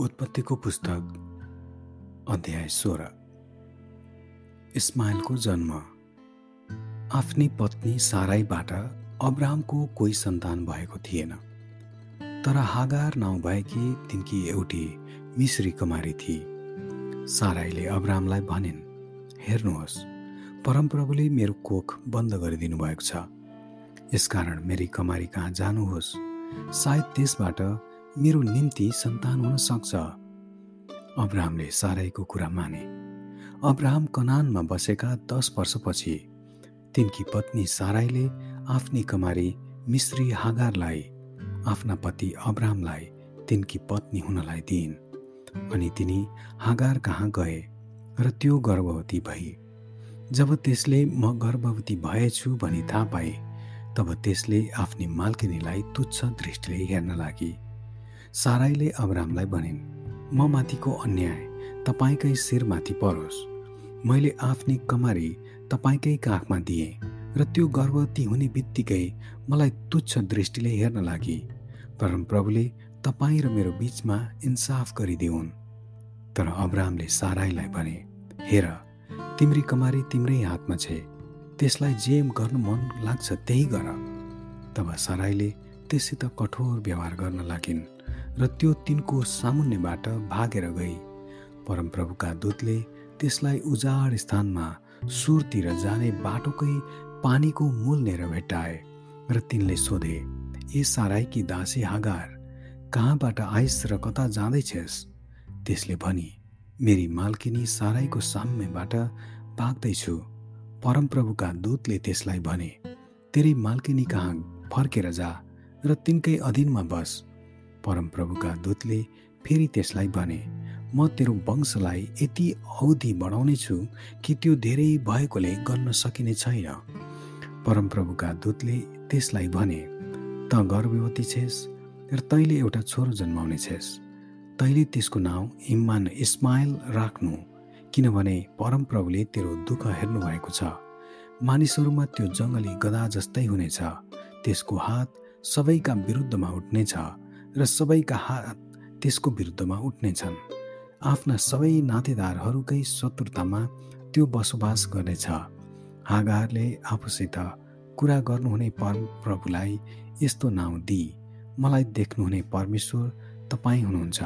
उत्पत्तिको पुस्तक अध्याय सोह्र। इस्माइलको जन्म। आफ्नी पत्नी साराईबाट अब्रामको कोही सन्तान भएको थिएन। तर हागार नाउँ भएकी तिनकी एउटी मिश्री कमारी थिए साराईले अब्रामलाई भनिन् हेर्नुहोस् परमप्रभुले मेरो कोख बन्द गरिदिनु भएको छ। यसकारण मेरी कमारी कहाँ जानुहोस्? सायद त्यसबाट मेरो निम्ति सन्तान हुन सक्छ। अब्राहमले साराईको कुरा माने। अब्राहम कनानमा बसेका दस वर्षपछि तिनकी पत्नी साराईले आफ्नी कमारी मिश्री हागारलाई आफ्ना पति अब्राहमलाई तिनकी पत्नी हुनलाई दिइन् अनि तिनी हागार कहाँ गए र त्यो गर्भवती भई। जब त्यसले म गर्भवती भएछु भनी थाहा पाए तब त्यसले आफ्नी मालकिनीलाई तुच्छ दृष्टिले हेर्न लागि। साराईले अब्रामलाई भनिन् म माथिको अन्याय तपाईँकै शिरमाथि परोस्। मैले आफ्नी कमारी तपाईँकै काखमा दिएँ र त्यो गर्भवती हुने बित्तिकै मलाई तुच्छ दृष्टिले हेर्न लागि। परमप्रभुले तपाईँ र मेरो बिचमा इन्साफ गरिदिउन्। तर अब्रामले साराईलाई भने हेर तिम्री कमारी तिम्रै हातमा छ। त्यसलाई जे गर्नु मन लाग्छ त्यही गर। तब साराईले त्यससित कठोर व्यवहार गर्न लागिन्। र त्यो तिनको सामुन्नेबाट भागेर गई। परमप्रभुका दूतले त्यसलाई उजाड स्थानमा सुरतिर जाने बाटोकै पानीको मूलनेर भेट्टाए र तिनले सोधे ए साराईकी दासी हागार कहाँबाट आइस र कता जाँदैछेस्? त्यसले भनी मेरी मालकिनी साराईको साम्यबाट भाग्दैछु। परमप्रभुका दूतले त्यसलाई भने तेरी मालकिनी कहाँ फर्केर जा र तिनकै अधीनमा बस। परमप्रभुका दूतले फेरि त्यसलाई भने म तेरो वंशलाई यति अवधि बढाउने छु कि त्यो धेरै भएकोले गर्न सकिने छैन परमप्रभुका दूतले त्यसलाई भने त गर्भवती छेस् र तैँले एउटा छोरो जन्माउने छेस्। तैँले त्यसको नाउँ इम्मान इस्माइल राख्नु किनभने परमप्रभुले तेरो दुःख हेर्नु भएको छ। मानिसहरूमा त्यो जङ्गली गदा जस्तै हुनेछ। त्यसको हात सबैका विरुद्धमा उठ्नेछ। र सबैका हात त्यसको विरुद्धमा उठ्नेछन्। आफ्ना सबै नातेदारहरूकै शत्रुतामा त्यो बसोबास गर्नेछ। हागारले आफूसित कुरा गर्नुहुने परमप्रभुलाई यस्तो नाउँ दि। मलाई देख्नुहुने परमेश्वर तपाईँ हुनुहुन्छ।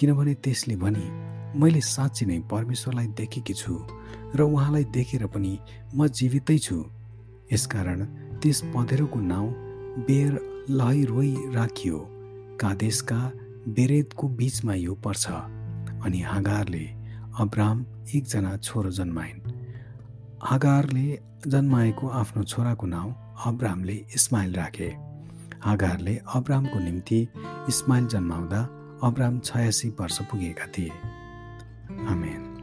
किनभने त्यसले भने मैले साँच्ची नै परमेश्वरलाई देखेकी छु र उहाँलाई देखेर पनि म जीवितै छु। यसकारण त्यस पँधेरोको नाउँ बेर लहै रोइ राखियो। कादेशका बेरेदको बिचमा यो पर्छ अनि हागारले अब्राम एकजना छोरो जन्माइन्। हागारले जन्माएको आफ्नो छोराको नाउँ अब्रामले इस्माइल राखे। हागारले अब्रामको निम्ति इस्माइल जन्माउँदा अब्राम छयासी वर्ष पुगेका थिए। आमेन।